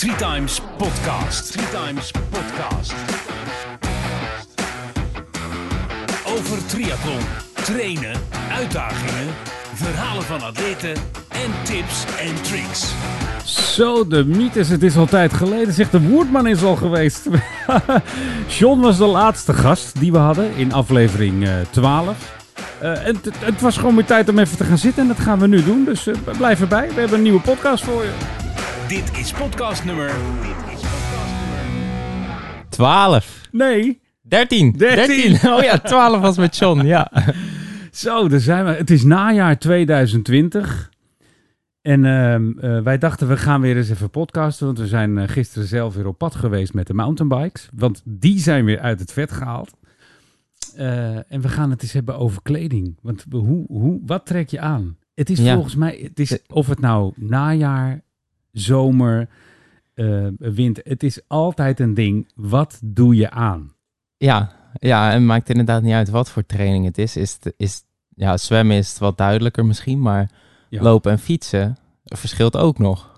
Three Times Podcast. Three Times Podcast. Over triathlon, trainen, uitdagingen, verhalen van atleten en tips en tricks. Zo, de mythes. Het is al tijd geleden. Zegt de Woerdman is al geweest. John was de laatste gast die we hadden in aflevering eh, 12. Eh, en het- het was gewoon weer tijd om even te gaan zitten. En dat gaan we nu doen. Dus eh, blijf erbij. We hebben een nieuwe podcast voor je. Dit is podcast nummer. Dit is podcast nummer. 12. Nee. 13. 13. Oh ja, 12 was met John, ja. Zo, daar zijn we. Het is najaar 2020. En ehm, eh, wij dachten, we gaan weer eens even podcasten. Want we zijn eh, gisteren zelf weer op pad geweest met de mountainbikes. Want die zijn weer uit het vet gehaald. Eh, en we gaan het eens hebben over kleding. Want hoe, hoe, wat trek je aan? Het is Ja. volgens mij, het is, of het nou najaar, zomer, eh, winter. Het is altijd een ding. Wat doe je aan? Ja, ja, en het maakt inderdaad niet uit wat voor training het is. is, het, is ja, zwemmen is het wat duidelijker misschien, maar Ja. lopen en fietsen verschilt ook nog.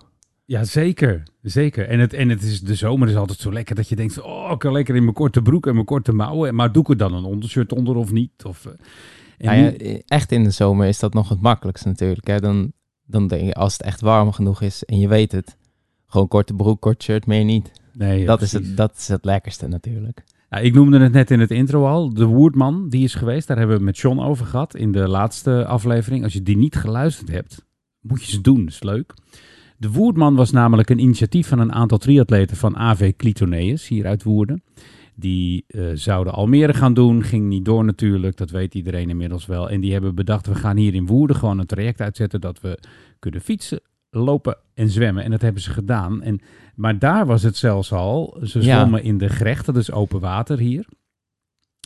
Ja, zeker. Zeker. En, het, en het is, de zomer is altijd zo lekker dat je denkt: oh, ik kan lekker in mijn korte broek en mijn korte mouwen. Maar doe ik er dan een ondershirt onder of niet? Of, eh, en Nou ja, nu- echt in de zomer is dat nog het makkelijkst natuurlijk. Hè? Dan, dan denk je, als het echt warm genoeg is en je weet het, gewoon korte broek, kort shirt, meer niet. nee, ja, dat, is het, dat is het lekkerste natuurlijk. Ik noemde het net in het intro al. De Woerdman, die is geweest. Daar hebben we het met John over gehad in de laatste aflevering. Als je die niet geluisterd hebt, moet je ze doen. Dat is leuk. De Woerdman was namelijk een initiatief van een aantal triatleten van AV Clitoneus hier uit Woerden. Die eh, zouden Almere gaan doen. Ging niet door natuurlijk. Dat weet iedereen inmiddels wel. En die hebben bedacht, we gaan hier in Woerden gewoon een traject uitzetten dat we kunnen fietsen, lopen en zwemmen. En dat hebben ze gedaan. En, maar daar was het zelfs al. Ze Ja. zwommen in de Grecht. Dat is open water hier.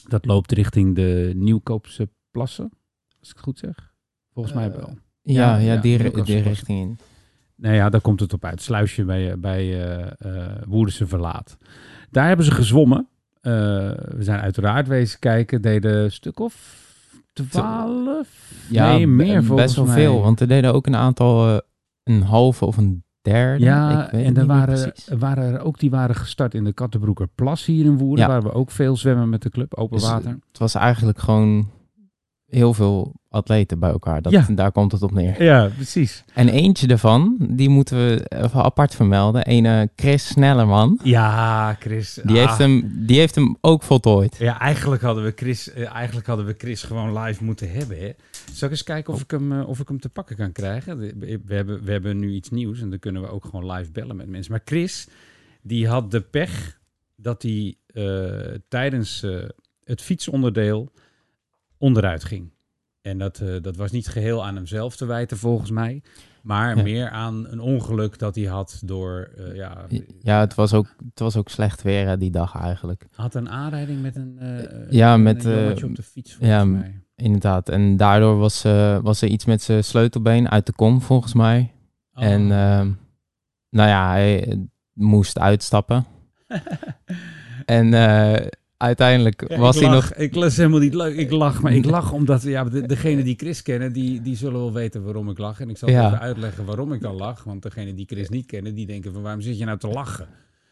Dat loopt richting de Nieuwkoopse plassen. Als ik het goed zeg. Volgens mij Eh, wel. Ja, ja, ja, die, richting in. Nou ja, daar komt het op uit. Sluisje bij, eh, bij Woerdense Verlaat. Daar hebben ze gezwommen. Eh, we zijn uiteraard wezen kijken. Deden een stuk of twaalf? Ja, nee, meer volgens best wel mij. veel. Want er deden ook een aantal, eh, een halve of een derde. Ja, en er waren, waren er ook die waren gestart in de Kattenbroeker Plas hier in Woerden. Ja. Waar we ook veel zwemmen met de club, open Dus, water. Het was eigenlijk gewoon heel veel atleten bij elkaar. Dat, Ja. Daar komt het op neer. Ja, precies. En eentje daarvan, die moeten we even apart vermelden. Ene Chris Snellerman. Ja, Chris. Die, ah. heeft hem, die heeft hem ook voltooid. Ja, eigenlijk hadden we Chris, eh, eigenlijk hadden we Chris gewoon live moeten hebben. Hè? Zal ik eens kijken of ik, hem, eh, of ik hem te pakken kan krijgen? We hebben, we hebben nu iets nieuws en dan kunnen we ook gewoon live bellen met mensen. Maar Chris, die had de pech dat hij eh, tijdens het fietsonderdeel onderuit ging. En dat, eh, dat was niet geheel aan hemzelf te wijten volgens mij. Maar Ja. meer aan een ongeluk dat hij had door... eh, ja, Ja, het was ook, het was ook slecht weer hè, die dag eigenlijk. had een aanrijding met een, eh, Ja, met, op de fiets volgens ja, mij. Inderdaad. En daardoor was, was er iets met zijn sleutelbeen uit de kom volgens mij. Oh. En ehm, nou ja, hij moest uitstappen. En uiteindelijk Ja, was hij nog... Ik is helemaal niet leuk. Ik lach, maar ik lach omdat ja, de, degene die Chris kennen, die, die zullen wel weten waarom ik lach. En ik zal Ja. even uitleggen waarom ik dan lach. Want degene die Chris niet kennen, die denken van waarom zit je nou te lachen?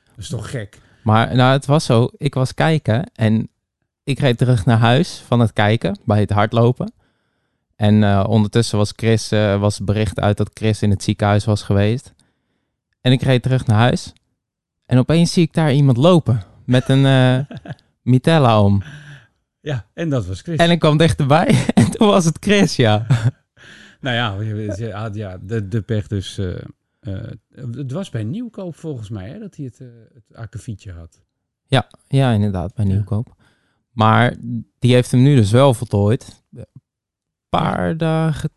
Dat is toch gek? Maar nou, het was zo. Ik was kijken en ik reed terug naar huis van het kijken bij het hardlopen. En eh, ondertussen was Chris, eh, was bericht uit dat Chris in het ziekenhuis was geweest. En ik reed terug naar huis. En opeens zie ik daar iemand lopen met een eh mitella om. Ja, en dat was Chris. En ik kwam dichterbij en toen was het Chris, ja. Nou ja, je- had ja, de, de pech dus... eh, eh, het was bij Nieuwkoop volgens mij hè, dat hij het, eh het akkefietje had. Ja, inderdaad, bij Ja. Nieuwkoop. Maar die heeft hem nu dus wel voltooid. Een paar dagen,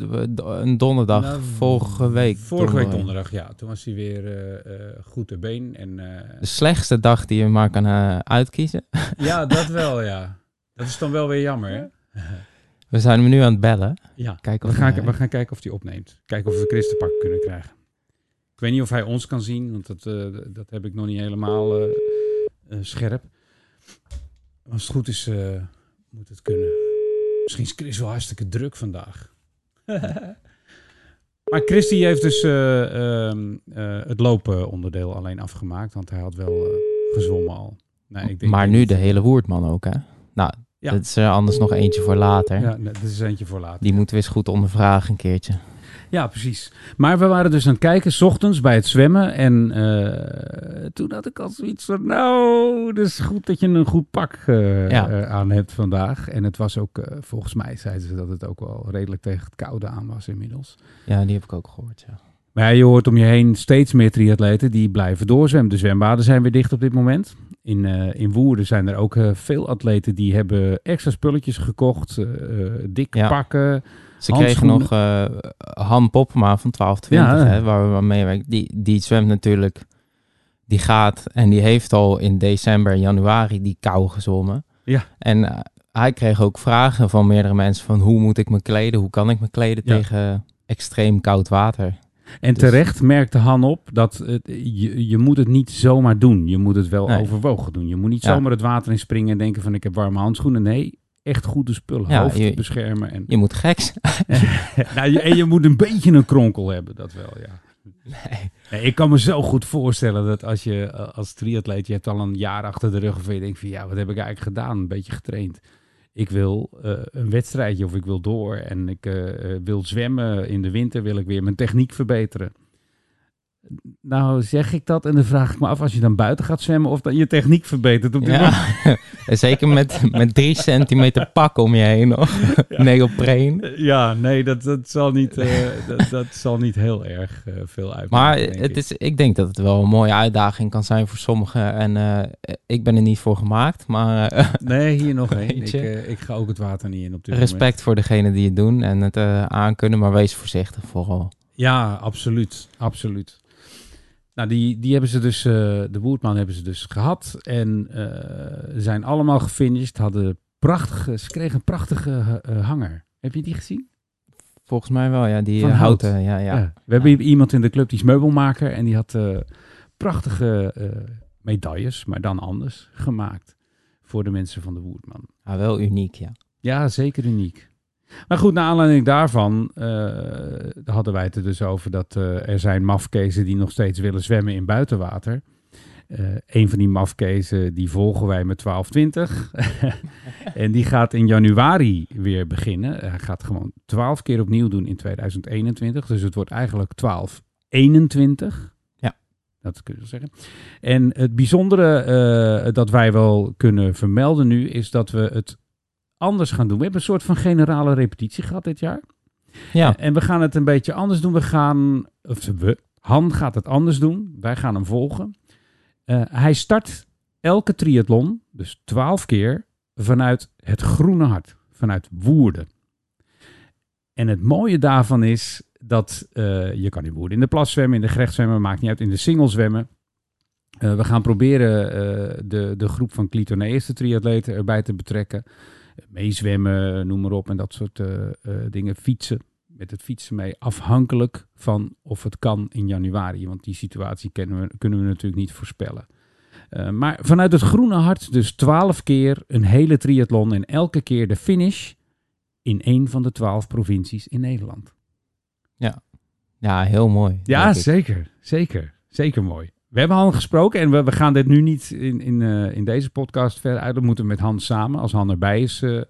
een donderdag, Nou, vorige week. Vorige week donderdag. ja. Toen was hij weer eh, eh, goed te been. En, eh, De slechtste dag die je maar kan uitkiezen. ja, dat wel, ja. Dat is dan wel weer jammer, hè? We zijn hem nu aan het bellen. Ja, Kijken we gaan, hij- we gaan kijken of hij opneemt. Kijken of we Chris te pakken kunnen krijgen. Ik weet niet of hij ons kan zien, want dat, dat heb ik nog niet helemaal scherp. Als het goed is, moet het kunnen. Misschien is Chris wel hartstikke druk vandaag. Maar Christy heeft dus eh, ehm, eh, het lopen onderdeel alleen afgemaakt, want hij had wel eh, gezwommen al. Nee, ik denk maar nu de hele Woerdman ook, hè? Nou, Ja. dat is er anders nog eentje voor later. Ja, dat is eentje voor later. Die moeten we eens goed ondervragen een keertje. Ja, precies. Maar we waren dus aan het kijken, s ochtends bij het zwemmen. En eh, toen had ik al zoiets van, nou, het is goed dat je een goed pak eh, Ja. eh, aan hebt vandaag. En het was ook, volgens mij zeiden ze dat het ook wel redelijk tegen het koude aan was inmiddels. Ja, die heb ik ook gehoord, ja. Maar je hoort om je heen steeds meer triatleten die blijven doorzwemmen. De zwembaden zijn weer dicht op dit moment. In, eh, in Woerden zijn er ook veel atleten die hebben extra spulletjes gekocht. dikke Ja. pakken. Ze kregen nog Han Poppema van 1220, Ja. hè, waar we aan meewerken. Die, die zwemt natuurlijk, die gaat en die heeft al in december, januari die kou gezwommen. Ja. En eh, hij kreeg ook vragen van meerdere mensen van hoe moet ik me kleden, hoe kan ik me kleden Ja. tegen extreem koud water. En Dus- terecht merkte Han op dat het, je, je moet het niet zomaar doen. Je moet het wel Nee. overwogen doen. Je moet niet Ja. zomaar het water in springen en denken van ik heb warme handschoenen. Nee, echt goede spullen. Ja, Hoofd je- beschermen. En, Je moet gek zijn. nou, je, en je moet een beetje een kronkel hebben, dat wel, ja. Nee. Nee, ik kan me zo goed voorstellen dat als je eh, als triatleet, je hebt al een jaar achter de rug of je denkt van ja, wat heb ik eigenlijk gedaan? Een beetje getraind. Ik wil eh, een wedstrijdje of ik wil door en ik eh, wil zwemmen in de winter, wil ik weer mijn techniek verbeteren. Nou zeg ik dat en dan vraag ik me af als je dan buiten gaat zwemmen of dan je techniek verbetert op moment. Ja, zeker met, met drie centimeter pak om je heen nog. Neopreen. Ja, nee, dat, dat, zal, niet, eh, dat, dat zal niet heel erg eh, veel uitmaken. Maar het ik. is, ik denk dat het wel een mooie uitdaging kan zijn voor sommigen. En eh, ik ben er niet voor gemaakt, maar Nee, hier nog één. Ik, ik ga ook het water niet in op dit moment. respect voor degenen die het doen en het aankunnen. Maar wees voorzichtig vooral. Ja, absoluut. Absoluut. Nou, die, die hebben ze dus, eh, de Woerdman hebben ze dus gehad. En eh, zijn allemaal gefinished. Hadden prachtige, ze kregen een prachtige eh, hanger. Heb je die gezien? Volgens mij wel, ja. Die Van hout. houten, ja, ja. We hebben iemand in de club, die is meubelmaker. En die had prachtige medailles, maar dan anders, gemaakt. Voor de mensen van de Woerdman. Ja, wel uniek, ja. Ja, zeker uniek. Maar goed, naar aanleiding daarvan eh, hadden wij het er dus over dat eh, er zijn mafkezen die nog steeds willen zwemmen in buitenwater. Eh een van die mafkezen die volgen wij met 1220. en die gaat in januari weer beginnen. Hij gaat gewoon 12 keer opnieuw doen in 2021. Dus het wordt eigenlijk 1221. Ja. Dat kun je zeggen. En het bijzondere dat wij wel kunnen vermelden nu is dat we het anders gaan doen. We hebben een soort van generale repetitie gehad dit jaar. Ja, En we gaan het een beetje anders doen. We gaan, of we, Han gaat het anders doen. Wij gaan hem volgen. Eh, hij start elke triathlon, dus twaalf keer, vanuit het groene hart. Vanuit Woerden. En het mooie daarvan is dat eh, je kan in Woerden in de plas zwemmen, in de gerecht zwemmen, maakt niet uit, in de single zwemmen. Eh, we gaan proberen eh, de, de groep van Clitoneërs triatleten erbij te betrekken. Meezwemmen, noem maar op, en dat soort eh, eh, dingen. Fietsen, met het fietsen mee. Afhankelijk van of het kan in januari. Want die situatie kennen we, kunnen we natuurlijk niet voorspellen. Eh, maar vanuit het groene hart dus twaalf keer een hele triathlon. En elke keer de finish in een van de twaalf provincies in Nederland. ja heel mooi. Ja, zeker. Zeker. Zeker mooi. We hebben Han gesproken en we, we gaan dit nu niet in, in, eh, in deze podcast verder uit. Dat moeten we met Han samen, als Han erbij is, eh,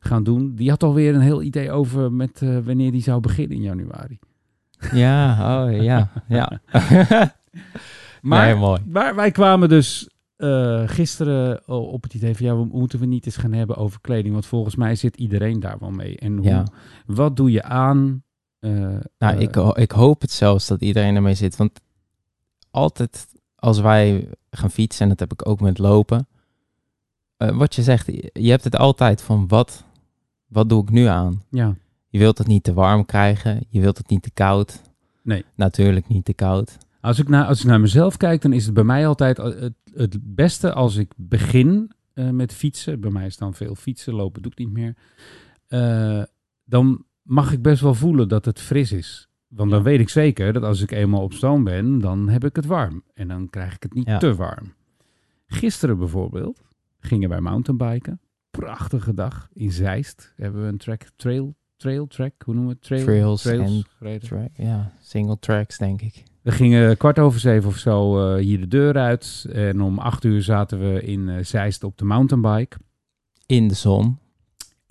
gaan doen. Die had alweer een heel idee over met eh, wanneer die zou beginnen in januari. Ja, oh ja, ja. Maar, nee, mooi. maar wij kwamen dus gisteren op het idee van ja, we moeten we niet eens gaan hebben over kleding. Want volgens mij zit iedereen daar wel mee. En hoe, Ja. wat doe je aan? Nou, ik, ik hoop het zelfs dat iedereen ermee zit. Want altijd als wij gaan fietsen, en dat heb ik ook met lopen. eh, wat je zegt, je hebt het altijd van wat, wat doe ik nu aan? ja. Je wilt het niet te warm krijgen. Je wilt het niet te koud. Nee. Natuurlijk niet te koud. Als ik, naar, als ik naar mezelf kijk, dan is het bij mij altijd eh, het, het beste als ik begin eh, met fietsen. Bij mij is dan veel fietsen, lopen doe ik niet meer. Dan mag ik best wel voelen dat het fris is. Want dan weet ik zeker dat als ik eenmaal op stoom ben, dan heb ik het warm. En dan krijg ik het niet Ja. te warm. Gisteren bijvoorbeeld gingen wij mountainbiken. Prachtige dag in Zeist. Hebben we een track trail trail track, hoe noemen we het? Trail, Trails en gereden. Track, ja, single tracks denk ik. We gingen kwart over zeven of zo eh, hier de deur uit. En om acht uur zaten we in eh, Zeist op de mountainbike. In de zon.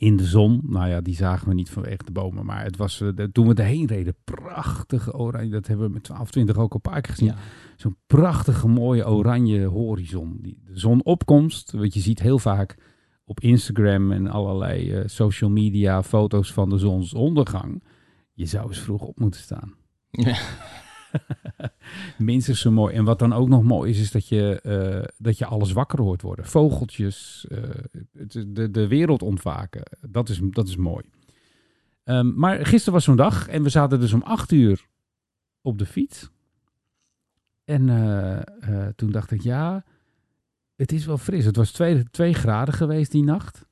In de zon. Nou ja, die zagen we niet vanwege de bomen. Maar het was, eh, de- toen we erheen reden, prachtige oranje. Dat hebben we met 12, 20 ook al een paar keer gezien. Ja. Zo'n prachtige mooie oranje horizon. Die, de zonopkomst, wat je ziet heel vaak op Instagram en allerlei eh, social media foto's van de zonsondergang. Je zou eens vroeg op moeten staan. Ja. Minstens zo mooi. En wat dan ook nog mooi is, is dat je, eh, dat je alles wakker hoort worden. Vogeltjes, eh, de, de wereld ontwaken. Dat is, dat is mooi. Ehm, maar gisteren was zo'n dag en we zaten dus om acht uur op de fiets. En eh, toen dacht ik, ja, het is wel fris. Het was twee, twee graden geweest die nacht.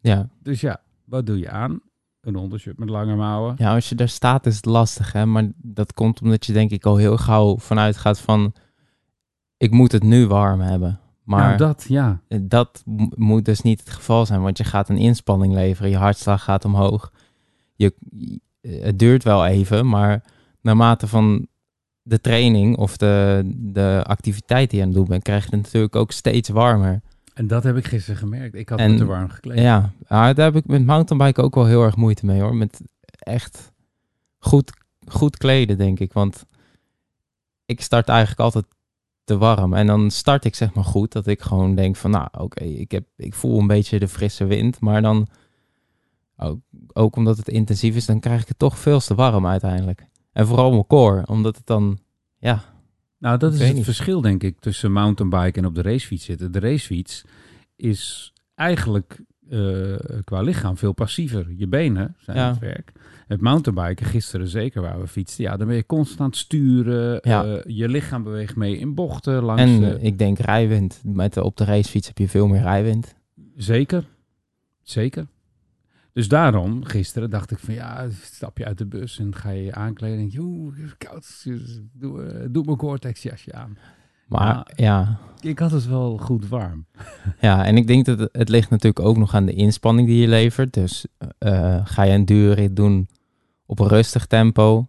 Ja. Dus ja, wat doe je aan? Een ondershirt met lange mouwen. ja, als je daar staat is het lastig, hè. Maar dat komt omdat je denk ik al heel gauw vanuit gaat van... Ik moet het nu warm hebben. Maar Nou, dat, ja. dat mo- moet dus niet het geval zijn, want je gaat een inspanning leveren, je hartslag gaat omhoog. Je, het duurt wel even, maar naarmate van de training of de, de activiteit die je aan het doen bent, krijg je het natuurlijk ook steeds warmer. En dat heb ik gisteren gemerkt. Ik had En- me te warm gekleed. Ja, ah, daar heb ik met mountainbiken ook wel heel erg moeite mee hoor. Met echt goed, goed kleden, denk ik. Want ik start eigenlijk altijd te warm. En dan start ik zeg maar goed. Dat ik gewoon denk van nou oké, ik ik, ik voel een beetje de frisse wind. Maar dan, ook, ook omdat het intensief is, dan krijg ik het toch veel te warm uiteindelijk. En vooral mijn core, omdat het dan, ja, Nou, dat is het niet. verschil, denk ik, tussen mountainbike en op de racefiets zitten. De racefiets is eigenlijk eh, qua lichaam veel passiever. Je benen zijn Ja. het werk. Het mountainbiken, gisteren zeker waar we fietsten, ja, dan ben je constant aan het sturen. Ja. eh, je lichaam beweegt mee in bochten langs. en ik denk rijwind. Met op de racefiets heb je veel meer rijwind. Zeker, zeker. Dus daarom, gisteren dacht ik van ja, stap je uit de bus en ga je je aankleden. En denk je, oeh, het is koud. Doe, eh, doe mijn Gore-Tex jasje aan. Maar Ja. ja, Ik had het wel goed warm. Ja, en ik denk dat het, het ligt natuurlijk ook nog aan de inspanning die je levert. Dus eh, ga je een duurrit doen op een rustig tempo?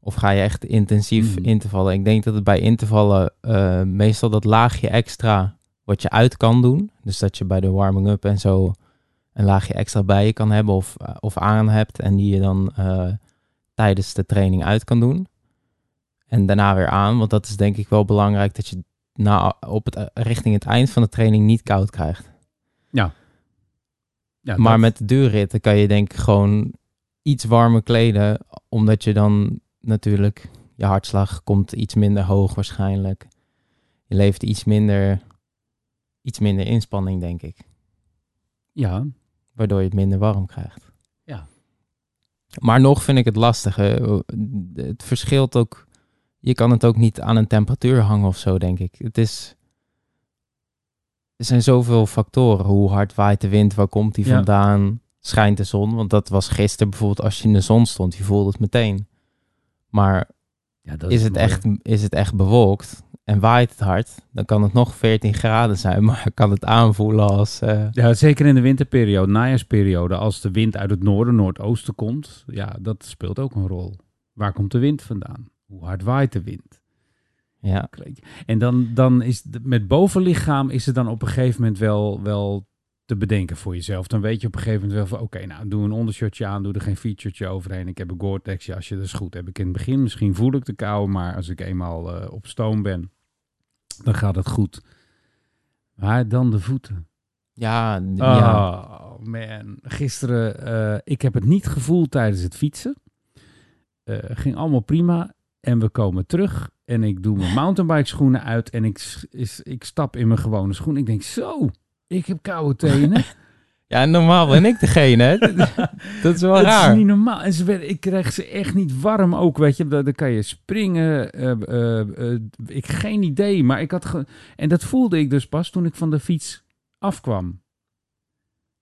Of ga je echt intensief Mhm. intervallen? Ik denk dat het bij intervallen eh, meestal dat laagje extra wat je uit kan doen. Dus dat je bij de warming-up en zo een laagje extra bij je kan hebben of, of aan hebt. En die je dan eh, tijdens de training uit kan doen. En daarna weer aan, want dat is denk ik wel belangrijk dat je na, op het, richting het eind van de training niet koud krijgt. Ja, maar dat- met de duurritten kan je denk ik gewoon iets warmer kleden, omdat je dan natuurlijk, je hartslag komt iets minder hoog waarschijnlijk. Je levert iets minder, iets minder inspanning, denk ik. Ja, Waardoor je het minder warm krijgt. Ja. Maar nog vind ik het lastig. hè. Het verschilt ook. Je kan het ook niet aan een temperatuur hangen of zo, denk ik. Het is. Er zijn zoveel factoren. Hoe hard waait de wind? Waar komt die Ja. vandaan? Schijnt de zon? Want dat was gisteren bijvoorbeeld als je in de zon stond. Je voelde het meteen. Maar ja dat is het, mooi. echt, is het echt bewolkt en waait het hard? Dan kan het nog 14 graden zijn. Maar kan het aanvoelen als... eh, Ja, zeker in de winterperiode, najaarsperiode, als de wind uit het noorden, noordoosten komt. Ja, dat speelt ook een rol. Waar komt de wind vandaan? Hoe hard waait de wind? ja. En dan, dan is het, met bovenlichaam is het dan op een gegeven moment wel, wel te bedenken voor jezelf. Dan weet je op een gegeven moment wel van, oké, nou, doe een ondershirtje aan, doe er geen featuretje overheen. Ik heb een Gore-Tex jasje, dat is goed. Heb ik in het begin, misschien voel ik de kou, maar als ik eenmaal eh, op stoom ben, dan gaat het goed. Maar dan de voeten. Ja. Oh man, gisteren, eh, ik heb het niet gevoeld tijdens het fietsen. Eh, ging allemaal prima. En we komen terug en ik doe mijn mountainbike schoenen uit en ik, is, ik stap in mijn gewone schoen. Ik denk, zo, ik heb koude tenen. Ja, normaal ben ik degene. hè. dat is wel Het raar. is niet normaal. En ze werden, ik krijg ze echt niet warm ook, weet je. Dan, kan je springen. eh, eh, ik geen idee, maar ik had... ge- en dat voelde ik dus pas toen ik van de fiets afkwam.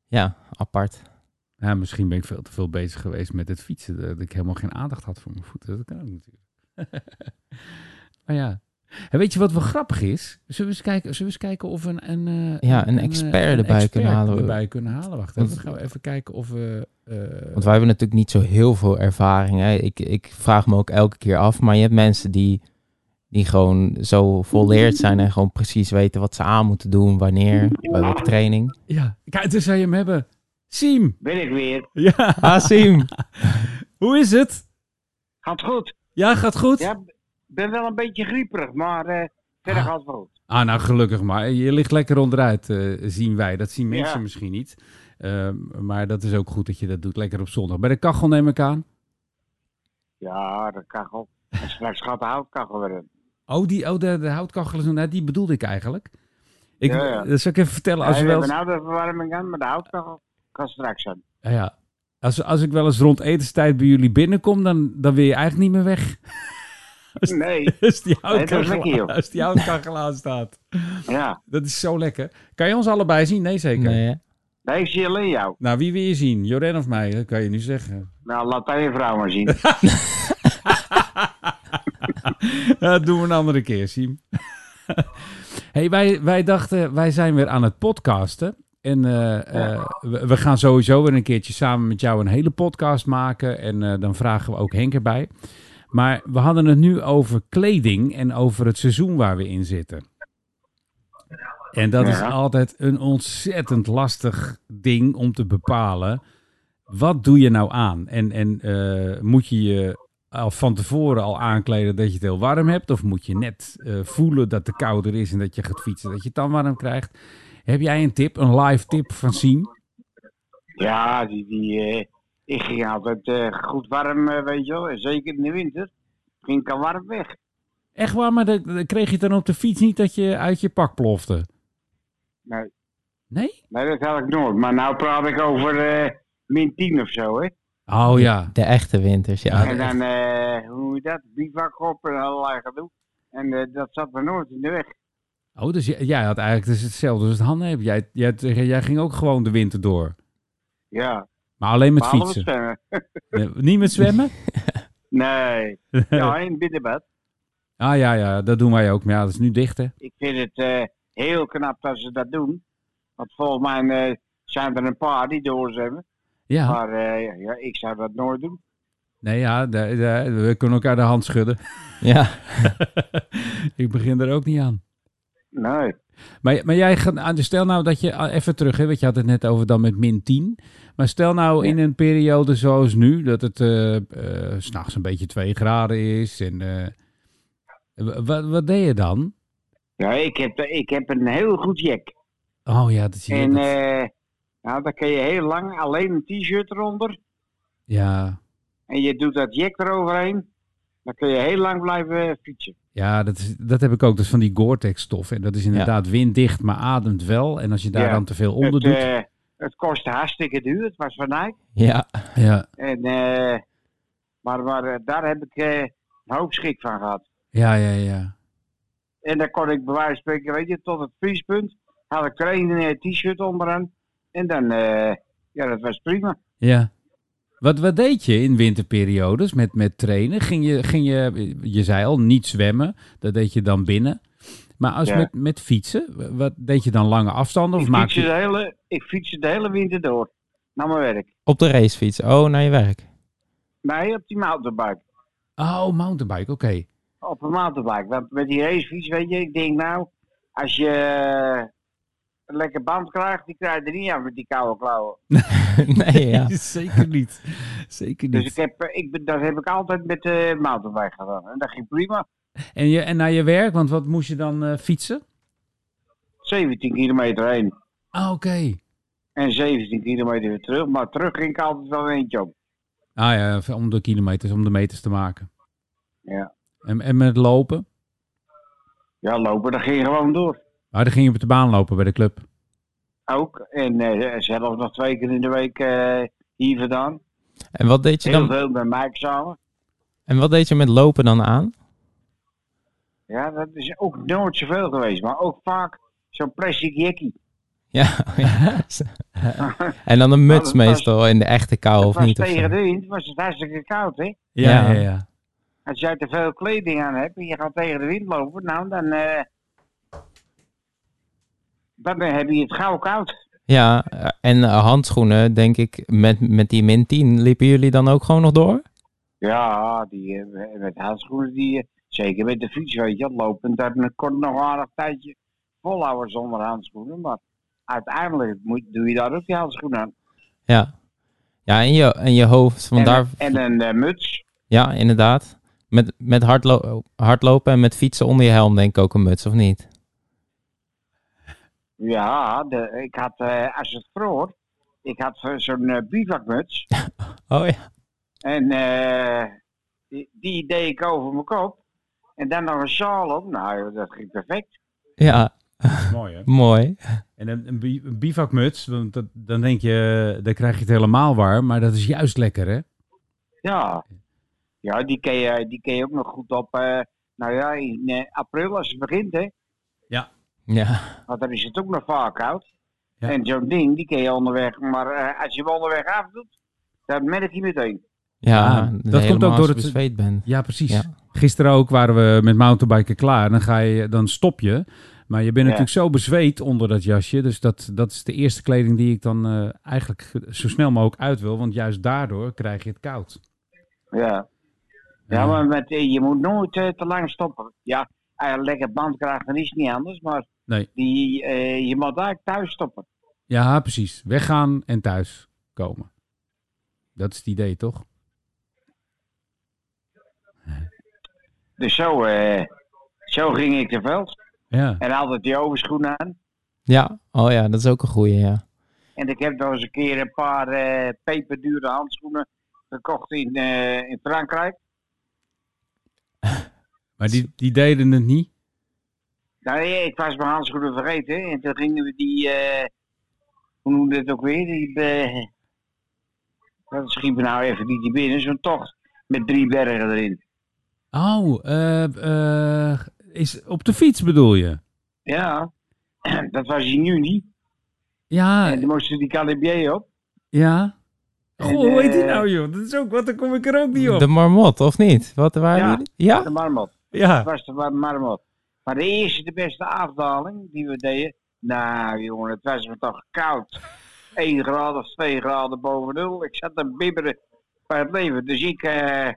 Ja, apart. Ja, misschien ben ik veel te veel bezig geweest met het fietsen. Dat ik helemaal geen aandacht had voor mijn voeten. Dat kan ook natuurlijk. maar ja. En weet je wat wel grappig is? Zullen we eens kijken, zullen we eens kijken of we een, een, eh, Ja, een eh, expert erbij kunnen halen. erbij kunnen halen. Wacht Want- even, gaan we even kijken of we... eh, Want wij hebben natuurlijk niet zo heel veel ervaring. Hè. Ik, ik vraag me ook elke keer af. Maar je hebt mensen die, die gewoon zo volleerd zijn en gewoon precies weten wat ze aan moeten doen, wanneer, bij welke training. Ja, kijk, dus zou je hem hebben. Siem! Ben ik weer. Ja, Asim! hoe is het? Gaat goed. Ja, gaat goed? Ja, ben wel een beetje grieperig, maar eh, verder Ah. gaat het wel goed. Ah, nou gelukkig maar. Je ligt lekker onderuit, eh, zien wij. Dat zien mensen Ja. misschien niet. Ehm, maar dat is ook goed dat je dat doet. Lekker op zondag. Bij de kachel neem ik aan. Ja, de kachel. En straks gaat de houtkachel weer in. Oh, die, oh de, de houtkachel is net. Die bedoelde ik eigenlijk. Ik, Ja, ja. Dat zal ik even vertellen. Als Ja, we we wel hebben eens, nou de verwarming aan, maar de houtkachel kan straks aan. ja. Als, als ik wel eens rond etenstijd bij jullie binnenkom, dan, dan wil je eigenlijk niet meer weg. Nee, Als die dat is lekker, houtkachel, als die houtkachel aanstaat. ja. Dat is zo lekker. Kan je ons allebei zien? Nee, zeker. Nee, hè? Nee, ik zie alleen jou. Nou, wie wil je zien? Joren of mij? Dat kan je nu zeggen. Nou, laat hij je vrouw maar zien. Dat doen we een andere keer, Siem. hey, wij, wij dachten, wij zijn weer aan het podcasten. En eh, eh, we, we gaan sowieso weer een keertje samen met jou een hele podcast maken. En eh, dan vragen we ook Henk erbij. Maar we hadden het nu over kleding en over het seizoen waar we in zitten. En dat is altijd een ontzettend lastig ding om te bepalen. Wat doe je nou aan? En, en eh, moet je je al van tevoren al aankleden dat je het heel warm hebt? Of moet je net eh, voelen dat het kouder is en dat je gaat fietsen, dat je het dan warm krijgt? Heb jij een tip, een live tip van Siem? Ja, die, die, eh, ik ging altijd eh, goed warm, eh, weet je wel. Zeker in de winter ging ik al warm weg. Echt waar, maar dan dan kreeg je dan op de fiets niet dat je uit je pak plofte? Nee, Nee? nee dat had ik nooit. Maar nou praat ik over eh, min 10 of zo, hè. Oh ja. De echte winters, ja. en dan, eh, hoe moet je dat? Bivak op en allerlei gedoe. En eh, dat zat me nooit in de weg. Oh, dus jij, jij had eigenlijk dus hetzelfde als het Han heeft. Jij, jij, jij ging ook gewoon de winter door. Ja, Maar alleen met fietsen. Nee, niet met zwemmen? Nee, ja, in binnenbad. Ah ja, ja, dat doen wij ook. Maar ja, dat is nu dicht hè. Ik vind het eh, heel knap dat ze dat doen. Want volgens mij eh, zijn er een paar die doorzwemmen. Ja. Maar eh, ja, ik zou dat nooit doen. Nee, ja, de- de- we kunnen elkaar de hand schudden. Ja, Ik begin er ook niet aan. Nee. Maar, maar jij gaat, ah, dus stel nou dat je, ah, even terug, hè, want je had het net over dan met min 10. Maar stel nou in een periode zoals nu, dat het eh, 's s'nachts een beetje 2 graden is. En, eh, wat, wat deed je dan? Ja, ik heb, ik heb een heel goed jack. Oh ja, dat zie je. En dat- nou, dan kan je heel lang alleen een t-shirt eronder. ja, En je doet dat jack eroverheen. Dan kun je heel lang blijven fietsen. Ja dat, is, dat heb ik ook. Dat is van die Gore-Tex stof. En dat is inderdaad winddicht, maar ademt wel. En als je daar Ja. dan te veel onder het, doet. eh, het kostte hartstikke duur. Het was van Nike. ja. ja, En, eh, maar maar eh, daar heb ik een hoop schik van gehad. ja, ja, ja. En dan kon ik bij wijze van spreken, weet je, tot het vriespunt. Had ik er een t-shirt onderaan. En dan, ja, dat was prima. Ja. Wat, wat deed je in winterperiodes met, met trainen? Ging je, ging je, je zei al, niet zwemmen. Dat deed je dan binnen. Maar als Ja. met, met fietsen, wat deed je dan lange afstanden? Of Ik maak fietste, je... de hele, ik fietste de hele winter door. Naar mijn werk. Op de racefiets. Oh, naar je werk. Nee, op die mountainbike. Oh, mountainbike, oké. Op een mountainbike. Want met die racefiets, weet je, ik denk nou, als je een lekker band krijgt, die krijg je er niet aan met die koude klauwen. nee, ja. Zeker niet. Zeker Dus niet. ik heb, eh, ik, ben- dat heb ik altijd met de mountainbike gedaan. En dat ging prima. En, je, en naar je werk, want wat moest je dan eh, fietsen? 17 kilometer heen. Ah, oké. En 17 kilometer weer terug. Maar terug ging ik altijd wel eentje op. Ah ja, om de kilometers, om de meters te maken. Ja. En, en met lopen? Ja, lopen, dat ging gewoon door. Ah, dan ging je op de baan lopen bij de club. Ook. En eh, zelfs nog twee keer in de week eh, hier vandaan. En wat deed je Heel dan? veel met Mike samen. En wat deed je met lopen dan aan? Ja, dat is ook nooit zoveel geweest. Maar ook vaak zo'n plastic jackie. Ja. ja. en dan een muts Nou, was- meestal in de echte kou, of niet? Of tegen de wind, was het hartstikke koud, hè? Ja, ja, Ja. ja. Als jij te veel kleding aan hebt en je gaat tegen de wind lopen, nou dan, eh, dan heb je het gauw koud. Ja, en eh, handschoenen, denk ik, met, met die min 10, liepen jullie dan ook gewoon nog door? Ja, die, eh, met handschoenen, die, eh, zeker met de fiets, weet je, lopend, dan kon nog een aardig tijdje volhouden zonder handschoenen. Maar uiteindelijk moet, doe je daar ook je handschoenen aan. Ja. Ja, en je, en je hoofd, En, vandaar... en een muts. Ja, inderdaad. Met, met hardlo hardlopen en met fietsen onder je helm, denk ik ook een muts, of niet? Ja, de, ik had, eh, als het vroor, ik had eh, zo'n eh, bivakmuts. Oh ja. En eh, die, die deed ik over mijn kop. En dan nog een sjaal op. Nou, dat ging perfect. Ja, Mooi hè? mooi. En een, een, bi- een bivakmuts, want dat, dan denk je, dan krijg je het helemaal warm. Maar dat is juist lekker hè? Ja, ja die, kun je, die kun je ook nog goed op. eh, nou ja, in april als het begint, hè. Ja, Want dan is het ook nog vaak koud. Ja. En zo'n ding, die kun je onderweg. Maar eh, als je hem onderweg afdoet, dan merk je meteen. ja, Ja, dat komt ook door het- bezweet bent. Ja, precies. Ja. Gisteren ook waren we met mountainbiken klaar. Dan, ga je, dan stop je. Maar je bent Ja. natuurlijk zo bezweet onder dat jasje. Dus dat, dat is de eerste kleding die ik dan eh, eigenlijk zo snel mogelijk uit wil. Want juist daardoor krijg je het koud. Ja. Ja, maar met, eh, je moet nooit te lang stoppen. Ja, lekker band krijgen dan is niet anders. Maar Nee. die, eh, je moet eigenlijk thuis stoppen. Ja, precies. Weggaan en thuis komen. Dat is het idee, toch? Dus zo, eh, zo ging ik te veld. Ja. En altijd die overschoenen aan. Ja, oh ja, dat is ook een goeie, ja. En ik heb nog eens een keer een paar eh, peperdure handschoenen gekocht in, eh, in Frankrijk. Maar die, die deden het niet. Nou, eh, ik was mijn handschoenen vergeten. En toen gingen we die, eh, hoe noemde het ook weer? Die, eh, dat schiet me nou even niet die binnen. Zo'n tocht met drie bergen erin. Oh, eh, eh, is op de fiets bedoel je? Ja, dat was in juni. Ja, En toen moesten die Calibier op. ja. Goh, hoe heet die nou, joh? Dat is ook wat, dan kom ik er ook niet op. De marmot, of niet? Wat waren Ja. jullie? Ja? De marmot. Ja. Dat was de mar- marmot. Maar de eerste, de beste afdaling die we deden. Nou jongen, het was me toch koud. 1 graad of 2 graden boven nul. Ik zat te bibberen bij het leven. Dus ik, eh,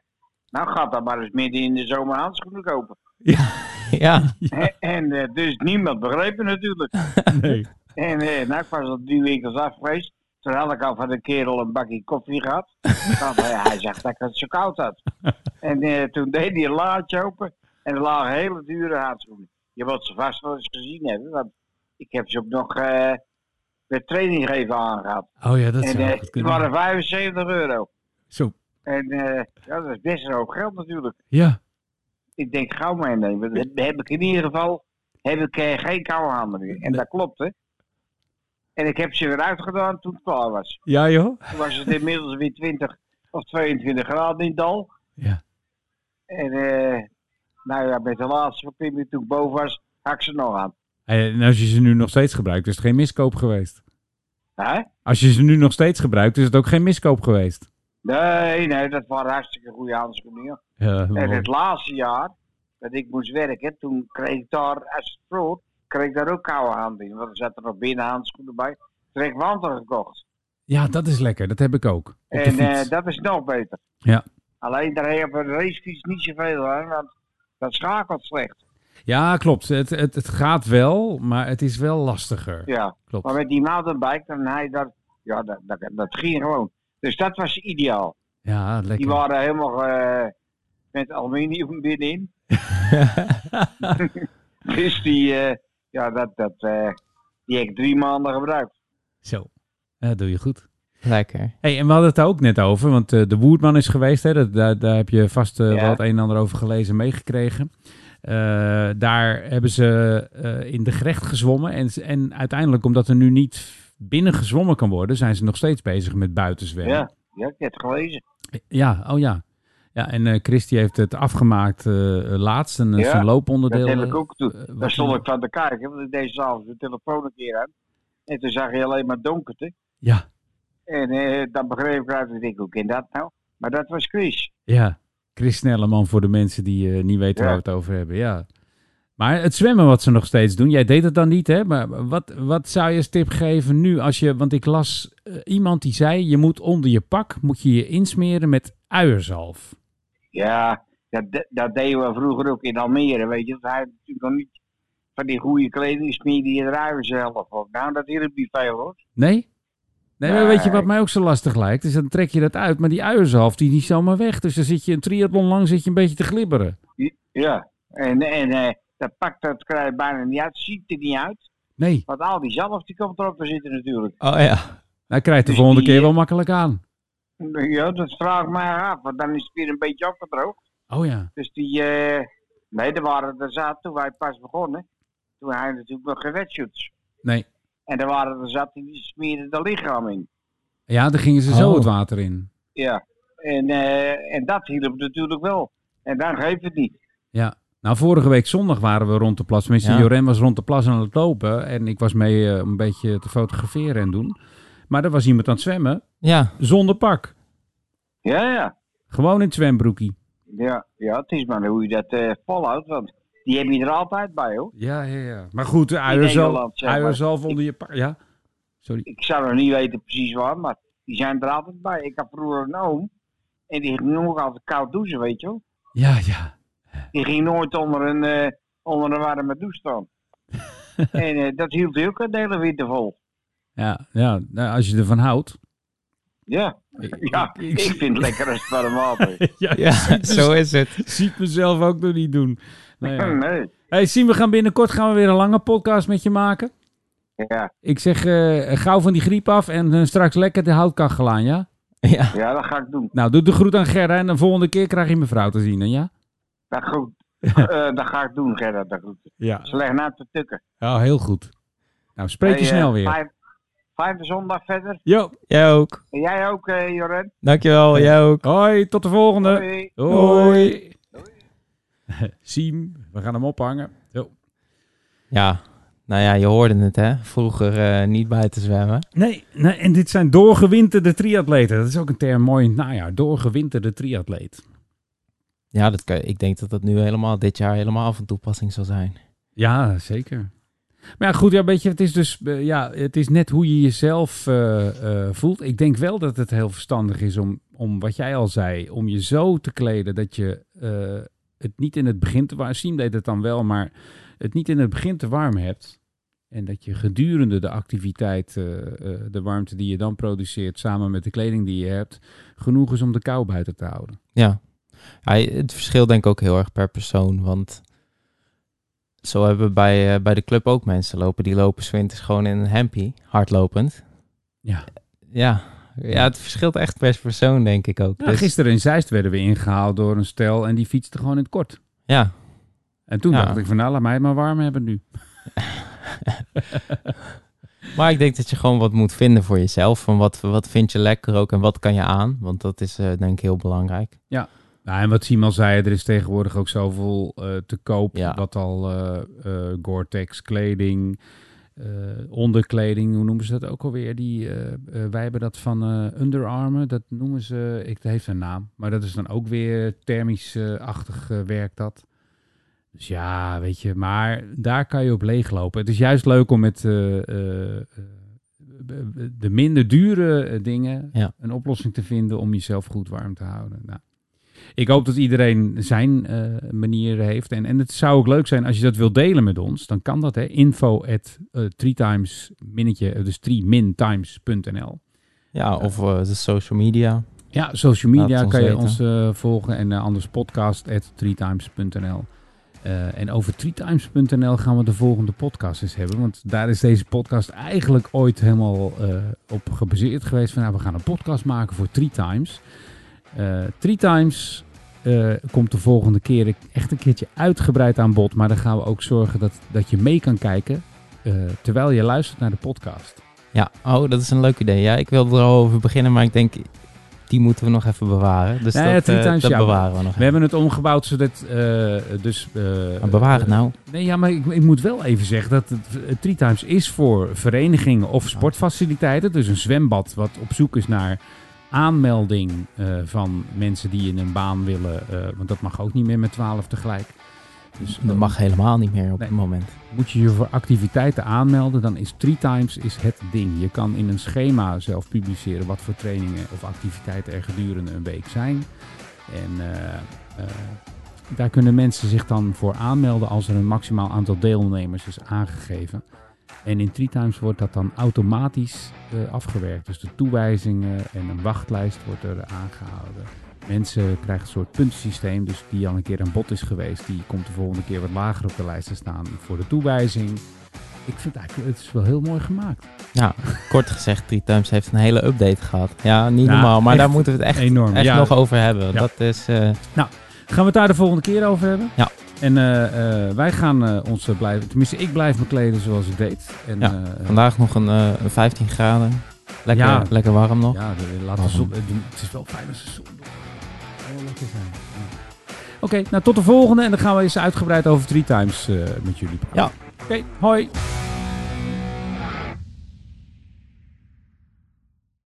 nou gaat dan maar eens midden in de zomer handschoenen kopen. Ja. En, en eh, dus niemand begreep het natuurlijk. Nee. En nou, ik was al drie weken af geweest. Toen had ik al van de kerel een bakje koffie gehad. Want eh, hij zegt dat ik het zo koud had. En toen deed hij een laadje open. En er lagen hele dure handschoenen. Je moet ze vast wel eens gezien hebben. Want ik heb ze ook nog eh met training geven aangehad. Oh ja, dat En zou eh, goed kunnen. waren 75 euro. Zo, En eh, ja, dat is best een hoop geld natuurlijk. ja. Ik denk gauw meenemen. Dan heb ik in ieder geval heb ik, geen koude handen meer. En dat klopt hè. En ik heb ze weer uitgedaan toen het klaar was. Ja, joh. Toen was het inmiddels weer 20 of 22 graden in het dal. Ja. En eh, nou ja, met de laatste verpimming toen ik boven was, had ik ze nog aan. En als je ze nu nog steeds gebruikt, is het geen miskoop geweest. Hè? Als je ze nu nog steeds gebruikt, is het ook geen miskoop geweest. Nee, nee, dat waren hartstikke goede handschoenen. Ja, En het laatste jaar dat ik moest werken, toen kreeg ik daar, als het vroeg, kreeg ik daar ook koude handen in. Want er zaten nog binnen handschoenen bij. Toen heb ik wanten gekocht. ja, dat is lekker. Dat heb ik ook. En eh, dat is nog beter. Ja. Alleen daar heb je op een racefiets niet zoveel aan, want dat schakelt slecht. Ja, klopt. Het, het, het gaat wel, maar het is wel lastiger. Ja. Klopt. Maar met die mountainbike, dan hij dat, ja, dat, dat, dat ging gewoon. Dus dat was ideaal. Ja, Die lekker. waren helemaal eh, met aluminium binnenin. dus die, eh, ja, dat, dat, eh, die heb ik drie maanden gebruikt. Zo. Dat doe je goed. Lekker. Hey, en we hadden het daar ook net over, want eh, de Woerdman is geweest. Hè? Dat, daar, daar heb je vast eh, Ja. wel het een en ander over gelezen, meegekregen. Eh, daar hebben ze in de gerecht gezwommen. En, en uiteindelijk, omdat er nu niet binnen gezwommen kan worden, zijn ze nog steeds bezig met buitenzwemmen. Ja, ja, ik heb het gelezen. Ja, oh ja. Ja, en eh Christy heeft het afgemaakt eh, laatst, een, Ja, zijn looponderdeel. Dat heb ik ook toen. eh, Daar stond ik van te kijken, want ik deed s'avonds de telefoon een keer aan. En toen zag je alleen maar donkerte. Ja, En eh, dan begreep ik uit, ik hoe kan dat nou? Maar dat was Chris. ja. Chris Snelleman voor de mensen die eh, niet weten Ja. waar we het over hebben. Ja. Maar het zwemmen wat ze nog steeds doen, jij deed het dan niet, hè? Maar wat, wat zou je als tip geven nu als je, want ik las eh, iemand die zei, je moet onder je pak, moet je je insmeren met uierzalf. Ja, dat, dat deden we vroeger ook in Almere, weet je. Dat hij natuurlijk nog niet van die goede kleding smeerde je eruit zelf op. Nou, dat hielp niet veel hoor. Nee? Nee, maar weet je wat mij ook zo lastig lijkt? Is dan trek je dat uit, maar die uierzalf die is niet zomaar weg. Dus dan zit je een triathlon lang zit je een beetje te glibberen. Ja, en, en eh, dat pakt dat krijg je bijna niet uit, ziet er niet uit. Nee, Want al die zelf die komt erop te zitten natuurlijk. Oh ja. hij krijgt de Dus volgende die, keer eh, wel makkelijk aan. Ja, dat vraag ik mij af, want dan is het weer een beetje opgedroogd. Oh ja. Dus die, eh nee, er waren er zat toen wij pas begonnen. Toen je natuurlijk nog geen wetshoots. Nee. En er waren er zat die smeerden de lichaam in. Ja, dan gingen ze zo Oh. het water in. Ja, en, eh, en dat hielp natuurlijk wel. En dan geeft het niet. Ja. Nou, vorige week zondag waren we rond de plas. Tenminste, Ja. Joren was rond de plas aan het lopen. En ik was mee eh, om een beetje te fotograferen en doen. Maar er was iemand aan het zwemmen Ja. zonder pak. Ja, ja. Gewoon in het zwembroekie. Ja, ja het is maar hoe je dat eh volhoudt. Want die heb je er altijd bij hoor. Ja, ja, ja. Maar goed, uierzalf, uierzalf onder je pak. Ja. Sorry. Ik zou nog niet weten precies waar, maar die zijn er altijd bij. Ik had vroeger een oom. En die ging nog altijd koud douchen, weet je wel. Ja, ja. Die ging nooit onder een, eh, onder een warme douche staan. en eh, dat hield hij ook een hele winter vol. Ja, ja. Nou, als je ervan houdt. Ja, Ik- ja ik- ik, vind het lekker als het warm water. ja, Ja, zo is het. Ziet mezelf ook nog niet doen. Ja. nee. Hey, Siem, we gaan binnenkort gaan we weer een lange podcast met je maken. Ja, Ik zeg eh, gauw van die griep af en eh, straks lekker de houtkachel aan, ja? Ja. ja, dat ga ik doen. Nou, doe de groet aan Gerda en de volgende keer krijg je mevrouw te zien, hè, ja? Dat, goed. Eh, dat ga ik doen, Gerard. Dat goed. Ja. Ze leggen naar te tukken. Oh, heel goed. Nou, spreek je Hey, snel weer. Fijn, fijne zondag verder. Jo, Jij ook. En jij ook, eh Joren. Dankjewel. Jij ook. hoi, tot de volgende. Hoi. Hoi. Siem, we gaan hem ophangen. Ja. Nou ja, je hoorde het hè. Vroeger eh, niet buiten zwemmen. Nee, nee, en dit zijn doorgewinterde triatleten. Dat is ook een term mooi in het najaar. Doorgewinterde triatleet. Ja, dat kan, ik denk dat dat nu helemaal dit jaar helemaal van toepassing zal zijn. Ja, zeker. Maar ja, goed, ja, weet je, het is dus, eh, ja, het is net hoe je jezelf eh, voelt. Ik denk wel dat het heel verstandig is om, om wat jij al zei, om je zo te kleden dat je het niet in het begin te warm, Siem deed het dan wel, maar het niet in het begin te warm hebt. En dat je gedurende de activiteit, eh, eh, de warmte die je dan produceert, samen met de kleding die je hebt, genoeg is om de kou buiten te houden. Ja. ja het verschilt denk ik ook heel erg per persoon. Want zo hebben we bij, eh, bij de club ook mensen lopen. Die lopen 's winters gewoon in een hempie, hardlopend. Ja. Ja. Ja, het verschilt echt per persoon denk ik ook. Nou, Dus- gisteren in Zeist werden we ingehaald door een stel en die fietste gewoon in het kort. ja, En toen Ja. dacht ik van nou, laat mij het maar warm hebben nu. maar ik denk dat je gewoon wat moet vinden voor jezelf. Van wat, wat vind je lekker ook en wat kan je aan? Want dat is eh, denk ik heel belangrijk. Nou, en wat Simon zei, er is tegenwoordig ook zoveel eh, te koop. Ja. Wat al eh, Gore-Tex kleding, onderkleding, hoe noemen ze dat ook alweer? Die, eh, eh, wij hebben dat van eh Under Armour, dat noemen ze, ik, dat heeft een naam. Maar dat is dan ook weer thermisch-achtig eh, werk dat. Dus ja, weet je, maar daar kan je op leeglopen. Het is juist leuk om met eh, eh, eh, de minder dure eh, dingen Ja. een oplossing te vinden om jezelf goed warm te houden. Nou, ik hoop dat iedereen zijn eh manier heeft. En, en het zou ook leuk zijn als je dat wilt delen met ons. Dan kan dat, hè. Info at eh, three times minnetje, eh, dus 3mintimes.nl. Ja, of eh, de social media. Ja, social media kan je weten. ons volgen. En anders podcast at threetimes.nl. En over threetimes.nl gaan we de volgende podcast eens hebben. Want daar is deze podcast eigenlijk ooit helemaal op gebaseerd geweest. Van nou, we gaan een podcast maken voor Three Times. Eh Three Times eh, komt de volgende keer echt een keertje uitgebreid aan bod. Maar dan gaan we ook zorgen dat, dat je mee kan kijken eh, terwijl je luistert naar de podcast. Ja, oh, dat is een leuk idee. Ja, ik wilde er al over beginnen, maar ik denk, die moeten we nog even bewaren. Dus Nee, dat, Times, dat ja. bewaren we nog We hebben het omgebouwd zodat... eh dus, bewaar het nou. Nee, ja, maar ik, ik moet wel even zeggen dat het, het Three Times is voor verenigingen of sportfaciliteiten. Dus een zwembad wat op zoek is naar aanmelding eh, van mensen die in een baan willen. eh, want dat mag ook niet meer met 12 tegelijk. Dus Dat mag helemaal niet meer op Nee. het moment. moet je je voor activiteiten aanmelden, dan is Three Times is het ding. Je kan in een schema zelf publiceren wat voor trainingen of activiteiten er gedurende een week zijn. En eh, eh, daar kunnen mensen zich dan voor aanmelden als er een maximaal aantal deelnemers is aangegeven. En in Three Times wordt dat dan automatisch eh, afgewerkt. Dus de toewijzingen en een wachtlijst wordt er aangehouden. Mensen krijgen een soort puntensysteem. Dus die al een keer aan bod is geweest, die komt de volgende keer wat lager op de lijst te staan voor de toewijzing. Ik vind eigenlijk, het is wel heel mooi gemaakt. Ja, kort gezegd, Three Times heeft een hele update gehad. Ja, niet Ja, normaal, maar daar moeten we het echt, Enorm. echt ja, nog over hebben. Ja. Dat is, eh, Gaan we het daar de volgende keer over hebben? Ja. En eh, eh, wij gaan eh, ons blijven, tenminste ik blijf me kleden zoals ik deed. En, Ja, eh, vandaag nog een, eh, een 15 graden. Lekker, Ja. lekker warm nog. Ja, de, laat de zon, de- het is wel fijn als de zon. Heel lekker zijn. Ja. Oké, nou tot de volgende. En dan gaan we eens uitgebreid over Three Times eh, met jullie praten. Ja. Oké, hoi.